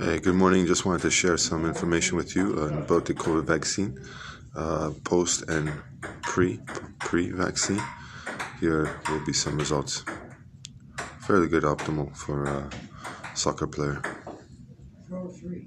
Hey, good morning. Just wanted to share some information with you uh, about the COVID vaccine, uh, post and pre pre vaccine. Here will be some results. Fairly good, optimal for a soccer player. Throw three.